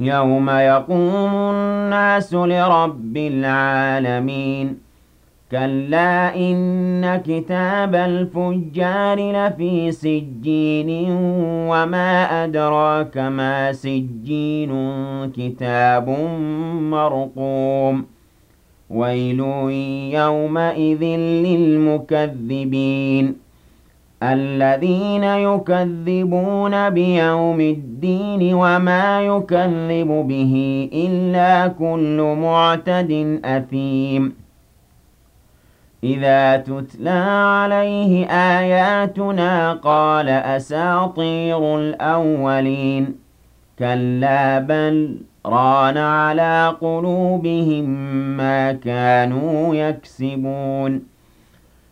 يوم يقوم الناس لرب العالمين كلا إن كتاب الفجار لفي سجين وما أدراك ما سجين كتاب مرقوم ويل يومئذ للمكذبين الذين يكذبون بيوم الدين وما يكذب به إلا كل معتد أثيم. إذا تتلى عليه آياتنا قال أساطير الأولين. كلا بل ران على قلوبهم ما كانوا يكسبون.